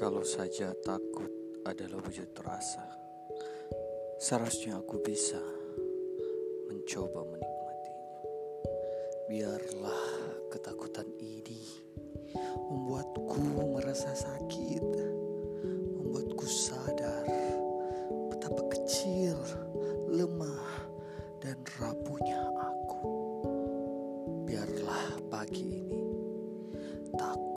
Kalau saja takut adalah wujud rasa, seharusnya aku bisa mencoba menikmatinya. Biarlah ketakutan ini membuatku merasa sakit, membuatku sadar betapa kecil, lemah, dan rapuhnya aku. Biarlah pagi ini takut